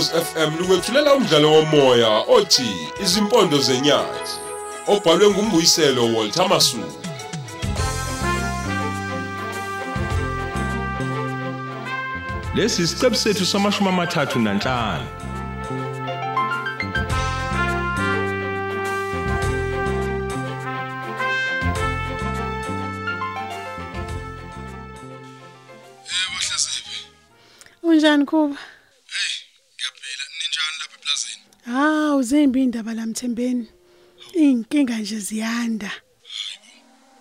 Ukhozi FM lukwethulela umdlalo womoya othi Izimpondo zenyathi obhalwe ngumbuyiselo Walter Masuku. Lesi isiqebu sethu samashumi amathathu nanhlanu. Yebo Hleziphi. Unjani kuba? Hey, ngiyaphila. Ninjani lapha eplazini? Hawu zimbi indaba lamthembeni. Inkinga nje ziyanda.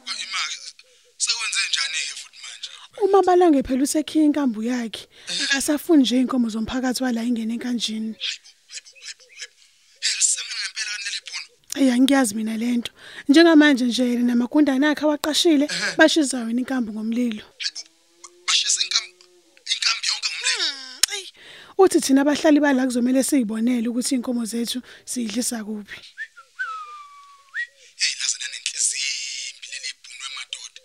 Kwa imaki sekwenze njani ke futhi manje? Uma balange phela usekhiya inkambu yakhe, akasafuni nje inkomo zomphakathi wala ingene enkanjini. Hey, samina ngempela kanele phone. Ey angiyazi mina lento. Njengamanje nje yena namagundane akhe awaqashile bashiza wena inkambu ngomlilo. Bashisa inkambi inkambi yonke ngomlilo. Ey uthi thina abahlali bala kuzomela siyibonele ukuthi inkomo zethu siyidlisa kuphi. Hey, laze nanenhliziyo leli ibhunwe emadoda.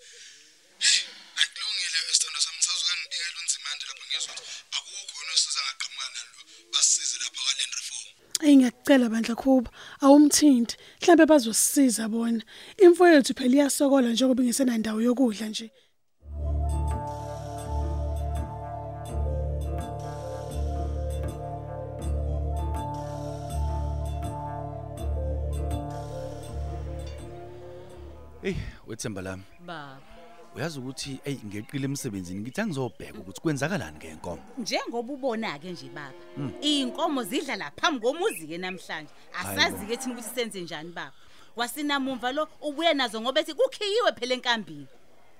Hey, akulungile esithando sami sazukani ngibikela unzima nje lapha ngizwa akukho yena osiza ngaqhamuka nalo. Basize lapha ka land reform. Ey ngiyakucela bandla kuba awumthinti mhlambe bazosisiza bona. Imfuyo yethu phela iyasokola njengoba ingesena ndawo yokudla nje. Hey, wethemba lami. baba Uyazi ukuthi hey ngeqile emsebenzini ngithi angizobheka ukuthi kwenzakalani ngenkomo. njengoba ubona ke nje baba inkomo zidla la phambi komuzi ke namhlanje asazi ke thina ukuthi senze njani baba wasinamumva lo ubuye nazo ngoba ethi kukhiyiwe phela enkambini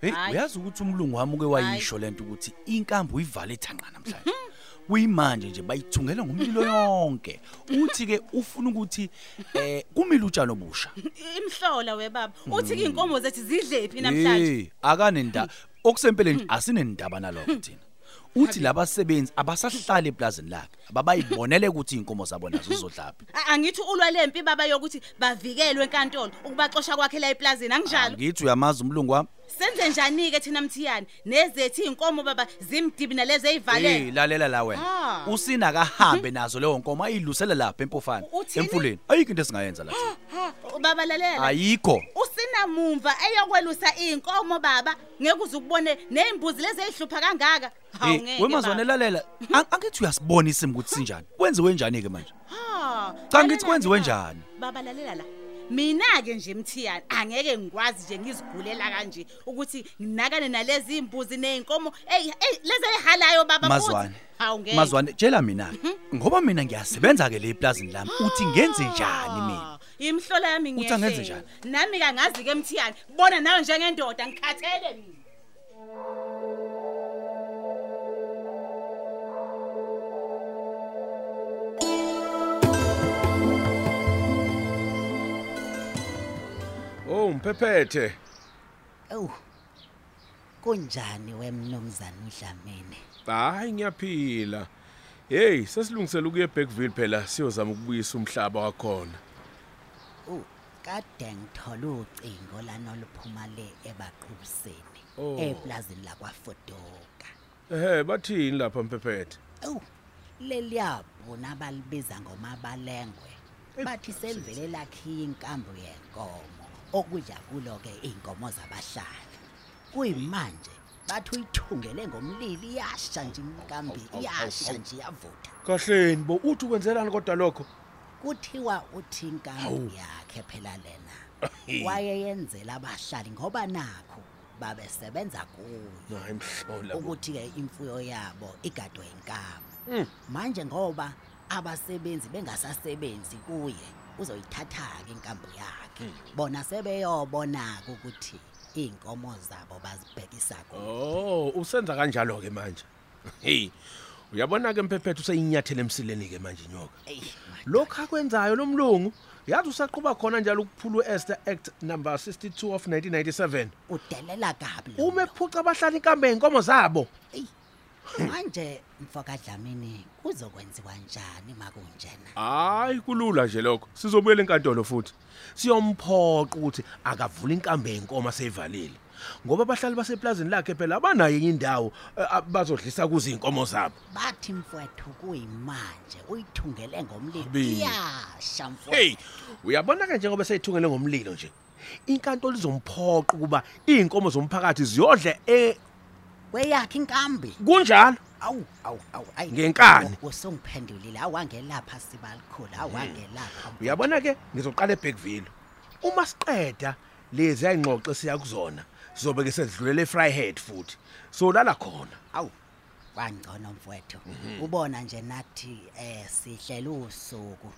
Hey, Hhayi. uyazi ukuthi umlungu wami uke wayisho lento ukuthi inkambu ivale ithanqa namhlanje. Kuyimanje nje bayithungela ngomlilo yonke. Uthi ke ufuna ukuthi eh kumile utshalo obusha. imhlola we baba uthi ke inkomo zethu zidlephi namhlanje Hey, akanenda okusempeleni asinendaba nalokho thina. Uthi labasebenzi abasahlali eplazini lakhe ababayibonele ukuthi inkomo zabo nazo zizodlaphi. A- angithi ulwa lempi baba yokuthi bavikelwe enkantolo ukubaxosha kwakhe la eplazini anginjalo Ngithi uyamazi umlungu wami? Senze njani ke thina mthiyani nezethu inkomo baba zimdibi nalezi Hey, eyivalele lalela la wena. Usina kahambe nazo leyo nkomo ayilusele lapha empofana emfuleni. Ayikho into esingayenza la ha baba lalela Ayikho. usinamumva eyokwelusa inkomo baba ngeke uze ukubone nezimbuzi lezi ezihlupha kangaka Hey, wemazwane lalela. Ang- Angithi uyasibona isimo ukuthi sinjani. Kwenziwe njani ke manje? Cha, ngithi kwenziwe njani? baba lalela la mina ke nje mthiyani angeke ngikwazi nje ngizigulela kanje ukuthi nginakane nalezi imbuzi nezinkomo ey ey lezi ehalayo baba futhi. Mazwane. hawu ngeke Mazwane tshela mina ngoba mina ngiyasebenza ke le eplazini lami uthi ngenze njani mina? Ah, imhlola yami Uthi ngiyehlela. angenze njani? nami kangazi ke mthiyani bona nawe njengendoda ngikhathele mina Oh mphephethe. Awu. Kunjani wemnumzana uDlamini? Hayi ngiyaphila. Hey, sesilungisela ukuye eBackville phela siyozama ukubuyisa umhlaba wakhona. U kade ngithola ucingo lana oluphuma le ebaqhubiseni Oh. eplazini lakwaFodoka. Ehhe, bathini lapha mphephethe? Awu. Leliyabhuna abalibiza ngomabalengwe. Bathi selivele lakhiya inkambu yenkomo. Okudla kulo ke inkomo zabahlali. Kuyimanje bathi uyithungele ngomlili iyasha nje inkambi iyasha nje yavutha. Kahleni bo uthi ukwenzelani kodwa lokho? kuthiwa uthi inkambi yakhe phela lena wayeyenzela abahlali ngoba nakho babesebenza kuyo Hayi mhlola. bo. ukuthi ke imfuyo yabo igadwe inkambi manje ngoba abasebenzi bengasasebenzi kuye uzoyithatha ke inkambi yakhe bona sebeyobona ukuthi inkomo zabo bazibhekisa ku Oh, usenza kanjalo ke manje. Hey. Uyabona ke mphephethe useyinyathele emsileni ke manje nyoka. Ey, Lokho akwenzayo lomlungu, yazi usaqhuba khona njalo ukuphula uEsther Act number 62 of 1997. udelela kabi lo Uma ephuca abahlali inkambe inkomo zabo. Ey, manje mfoka Dlamini kuzokwenziwa njani makunjena Hayi kulula nje lokho. Sizobuyela enkantolo futhi. Siyomphoqa ukuthi akavule inkambe yenkomo seyivalile. ngoba abahlali baseplazini lakhe phela abanayo enye indawo eh, abazodlisa kuzo inkomo zabo bathi mfowethu kuyimanje uyithungele ngomlilo Abi. iyasha mfowethu hey uyabona ke njengoba seyithungele ngomlilo nje inkantolo izomphoqa ukuba inkomo zomphakathi ziyodle e kweyakhe inkambi. Kunjalo? Awu awu awu ayi. Ngenkani. U- usungiphendulile awangelapha sibalikhulu. Awangelapha uyabona ke ngizoqala eBackville uma siqeda lezi ayingxoxe siya kuzona sizobe ke sedlulela eFryhead futhi. So lala khona. Awu kwangcono mfowethu. Ubona nje nathi eh sihlela usuku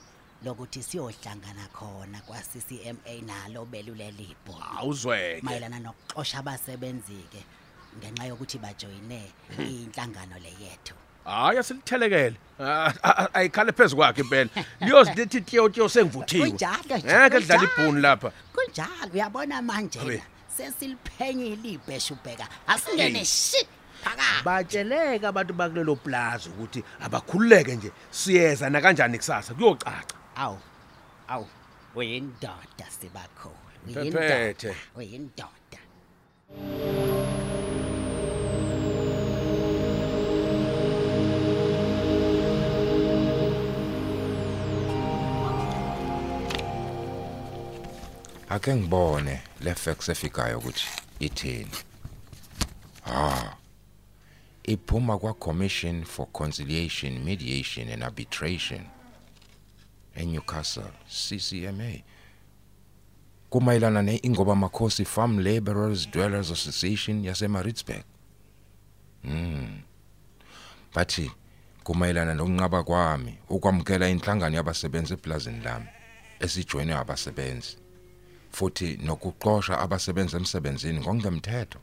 lokuthi siyohlangana khona kwa CCMA nalo belulelibo awuzweke. Mayelana nokuxosha abasebenzi ke ngenxa yokuthi bajoyine inhlangano le yethu. Hayi asilithelekele. Ah, ah, ah, ayikhale phezukwakhe impela. Liyozithi tiyo tiyo sengivuthiwe Kunjalo nje, ngeke dlala kunjalo. ibhuni lapha. Kunjalo uyabona manje Abe. na sesiliphenyile ibheshu bheka asingene shi phakathi. Batsheleka abantu bakulelo plaza ukuthi abakhululeke nje. Siyeza na kanjani kusasa? Kuyocaca. Awu awu uyindoda sibakhulu Phephethe. uyindoda. Ake ngibone le fax efikayo ukuthi ithini. Ah iphuma kwa commission for conciliation mediation and arbitration eNewcastle CCMA kumayelana neingoba makhosi farm laborers dwellers association yaseMaritzburg. Mm bathi kumayelana nokunqaba kwami ukwamkela inhlangano yabasebenzi eplazini lami esijoyinwe abasebenzi. Futhi nokuxosha abasebenzi emsebenzini ngokungemthetho.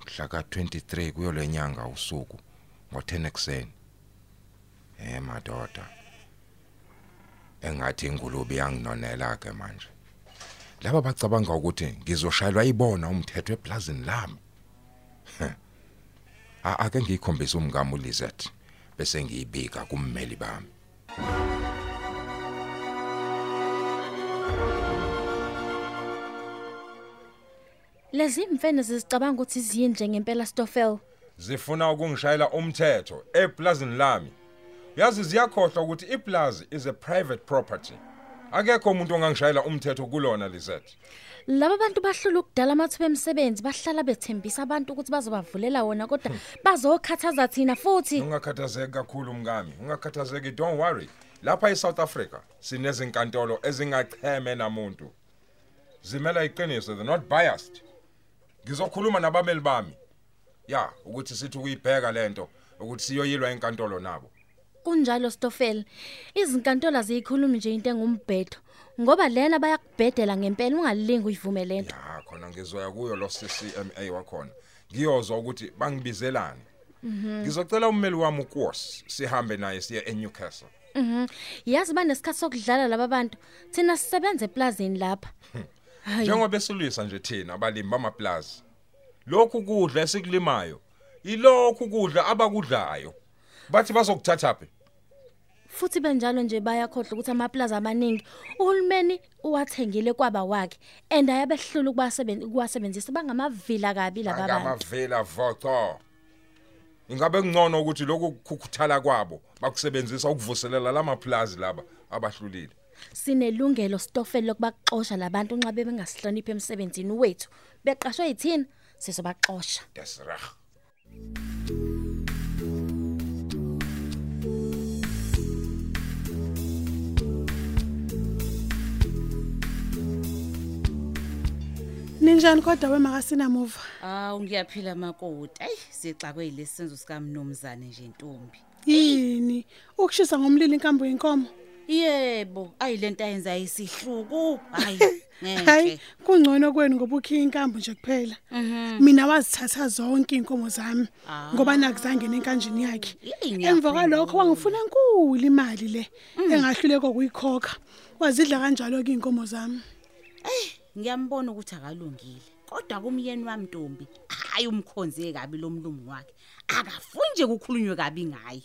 Mhla ka23 kuyo lenyanga usuku ngo10 ekseni eh madoda. Engathi ingulube yanginonela ke manje. Laba bacabanga ukuthi ngizoshayelwa ibona umthetho eplazini lami. Ake ngikhombisa umngamo Lizette bese ngiyibika kummeli bami. Lezi mfene zicabanga ukuthi ziyinje ngempela Stoffel. zifuna ukungishayela umthetho eplazini lami. Yazi ziyakhohlwa ukuthi iplaza is a private property. Akekho umuntu ongangishayela umthetho kulona Lizette. Laba bantu bahlula ukudala amathuba emsebenzi bahlala bethembisa abantu ukuthi bazobavulela wona kodwa bazokhathaza thina futhi. ungakhathazeki kakhulu mngami. Ungakhathazeki don't worry. Lapha eSouth Africa sinezinkantolo ezingacheme namuntu. Zimela iqiniso they're not biased. Ngizokhuluma nabameli bami ya ukuthi sithi ukuyibheka lento ukuthi siyoyilwa enkantolo nabo Kunjalo Stoffel. Izinkantolo aziyikhulumi nje into engumbhedo ngoba lena bayakubhedela ngempela ungalilingi uyivume lento. ya khona ngizoya kuyo lo CCMA wakhona ngiyozwa ukuthi bangibizelani ngizocela ummeli wami uKosi sihambe naye siye eNewcastle Mhm. Yazi banesikhathi sokudlala laba bantu. Thina sisebenza eplazini lapha. Hayi. njengoba esilwisa nje thina abalimi bamaplaza lokhu kudla esikulimayo. Ilokhu kudla abakudlayo. Bathi bazokuthatha phi? Futhi benjalo nje bayakhohle ukuthi amaplaza amaningi. Uhulumeni uwathengile kwaba wakhe and ayabehlula ukubasebenza ukuwasebenzisa. Bangamavila kabi laba bantu. ngamavela voco. Ingabe kungcono ukuthi lokhu kukhuthala kwabo bakusebenzisa ukuvuselela lamaplazi laba abahlulile? Sinelungelo Stoffel lokubaxosha labantu nxa bebengasihloniphi emsebenzini wethu. Beqashwe yithina? Sizobaxosha. that's reg Ninjani kodwa wemakasina muva? Awu ngiyaphila makoti. Ey sixakwe yilesi senzo sika mnomzane nje intombi. Yini? Ukushisa ngomlilo inkambo yenkomo? Yebo, ayilento ayenza isihluku. Hayi, Hayi, ngeke. kungcono kwenu ngoba ukhiya inkambo nje kuphela. Mina wazithatha zonke inkomo zami ngoba nakuzange nenkanjini yakhe. Emva kwalokho wangifuna enkulu imali le engahluleka kuyikhokha. Wazidla kanjalo ke inkomo zami. Ngiyambona ukuthi akalungile. Kodwa kumyeni wami Ntombi, hayi umkhonze kabi lo mlungu wakhe. Akafuni nje kukhulunywe kabi ngaye.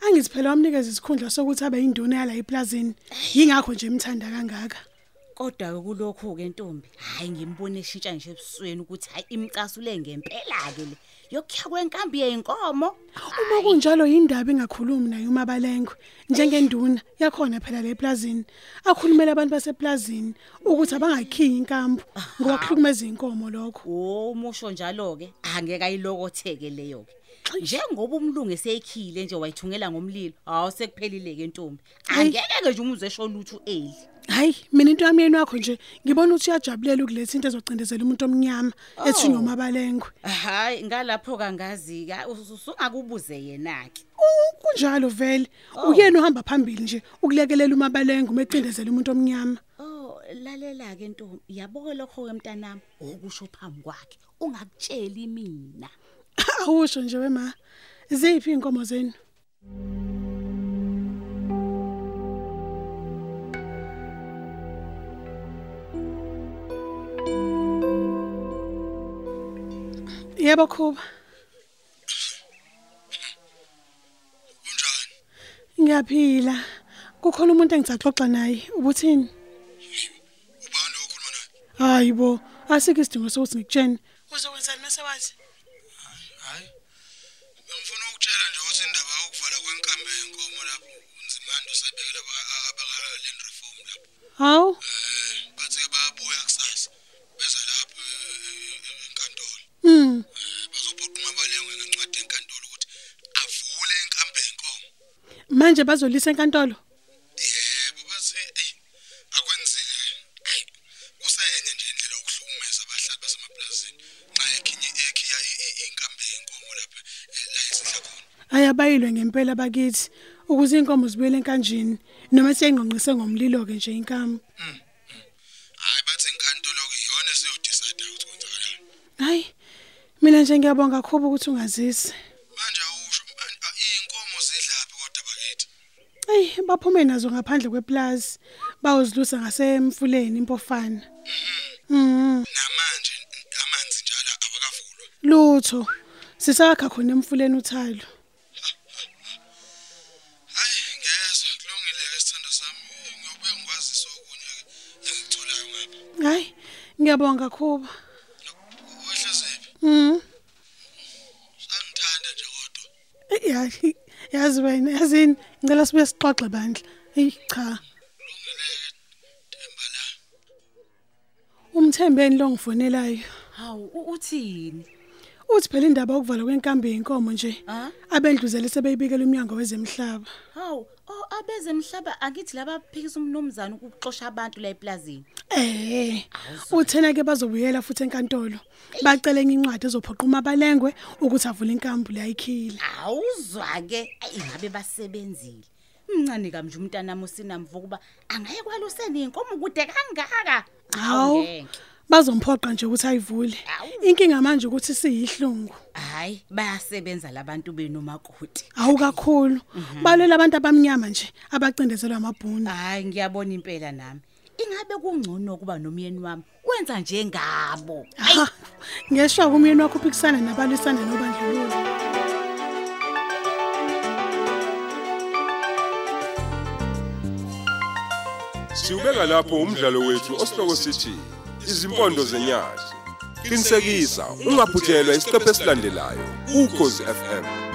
Angithi phela wamnikeza isikhundla sokuthi abe induna yala eplazini. Yingakho nje imthanda kangaka. Kodwa kulokho ke ntombi, hayi ngimbone eshintsha nje ebusweni ukuthi hayi imcasule ngempela ke le. Yokukha kwenkambi yeinkomo. Uma kunjalo indaba engakhulumi naye umabalengwe njengenduna yakhona phela leplazini. Akhulumela abantu baseplazini ukuthi abangakhiyi inkambu ngoba kuhlukumeza inkomo lokho. Oh, umusho njalo ke angeke ayilokotheke leyo ke. Njengoba umlungu eseyikhile nje wayithungela ngomlilo, hawu sekuphelile ke ntombi. Angeke ke nje umuze esho lutho eli. Hayi mina into yami yenu wakho nje ngibona ukuthi uyajabulela ukuletha into ezocindezela umuntu omnyama ethi Oh. ngomabalengwe. Hayi ngalapho kangazi ka usungakubuze yena ke. U- Kunjalo vele uyena uhamba phambili nje ukulekelela umabalengwe umecindezela umuntu omnyama. Oh lalela ke ntombi yabo ke lokho ke mntanami okusho phambi kwakhe ungakutsheli mina. Awusho nje wema. Ziphi inkomo zenu? Yebo khuba. Kunjani? Ngiyaphila. Kukhona umuntu engisaxoxa naye. Ubuthini? Ubani okhuluma naye? Hayibo, asikho isidingo sokuthi ngikutshene. Uzokwenzani mase wazi? Hayi. Bengifuna ukutshela nje ukuthi indaba yokuvala kwenkambe yenkomo lapho unzimando sebekela abaka land reform lapho. Hawu, Eh, bathi ke bayabuya kusasa. Beza lapho eh, eh, enkantolo. mm, Eh, bazobhoqa umabalengwe ngencwadi enkantolo ukuthi avule inkambe yenkomo. Manje bazolisa enkantolo. Yebo bathi ey akwenzile. Hayi. Kusenye nje indlela yokuhlukumeza abahlali basemaplazini. Nxa ekhinye ekhiya inkambe yenkomo lapha eh, la esidla khona. Ayabayilwe ngempela bakithi ukuze inkomo zibuyele enkanjini noma siyayingqonqise ngomlilo ke nje inkamu. Hayi bathi inkantolo ke iyona esiyodecide ukuthi kwenzakalani. Hayi, mina nje ngiyabonga kakhulu ukuthi ungazisi. Ey, baphume nazo ngaphandle kweplaza. Bawuzilusa ngasemfuleni impofana. Mhm. Namanje amanzi njalo awakavulwa. Lutho. Sisakha khona emfuleni uthalo. Hayi ngezwe kulungile ke sithando sami ngiyobe ngikwazisa okunye engikutholayo ngapha. Hayi, ngiyabonga kakhulu. Wehle sephi? Mhm. Sangithanda nje kodwa. Yazi, yazi wena, yazini, ngicela sibe sixoxe bandla. Ey cha. Kulungile ke Themba la. Umthembeni lo ngifonelayo. Hawu u- uthini? Uthi phela indaba yokuvalwa kwenkambi yenkomo nje. Ah? Abendluzele sebeyibikela umnyango wezemhlaba. Hawu, oh abezemhlaba akithi laba phikisa umnomzana ukuxosha abantu la eplazini. Eh, uthena ke bazobuyela futhi enkantolo. Bacela incwadi ezophoqa umabalengwe ukuthi avule inkambu layikhile. Awuzwa ke ingabe basebenzile. Mncane kamnje umntanami usinamvu kuba angaye kwaluseni inkomo kude kangaka. Hawu. Ngeke. Bazomphoqa nje ukuthi ayivule. Inkinga manje ukuthi siyihlungu. Hayi, bayasebenza labantu benu makoti. Awu kakhulu. Balela abantu abamnyama nje abacindezelwa amabhunu. Hayi, ngiyabona impela nami. Ingabe kungcono kuba nomyeni wami wenza njengabo. Ha, ngeshwa kumyeni wakho uphikisana nabalisana nobandlululo. Siubeka lapho umdlalo wethu osihloko sithi izimpondo zenyati. Qinisekisa ungaphuthelwa isiqephu esilandelayo ukhozi FM.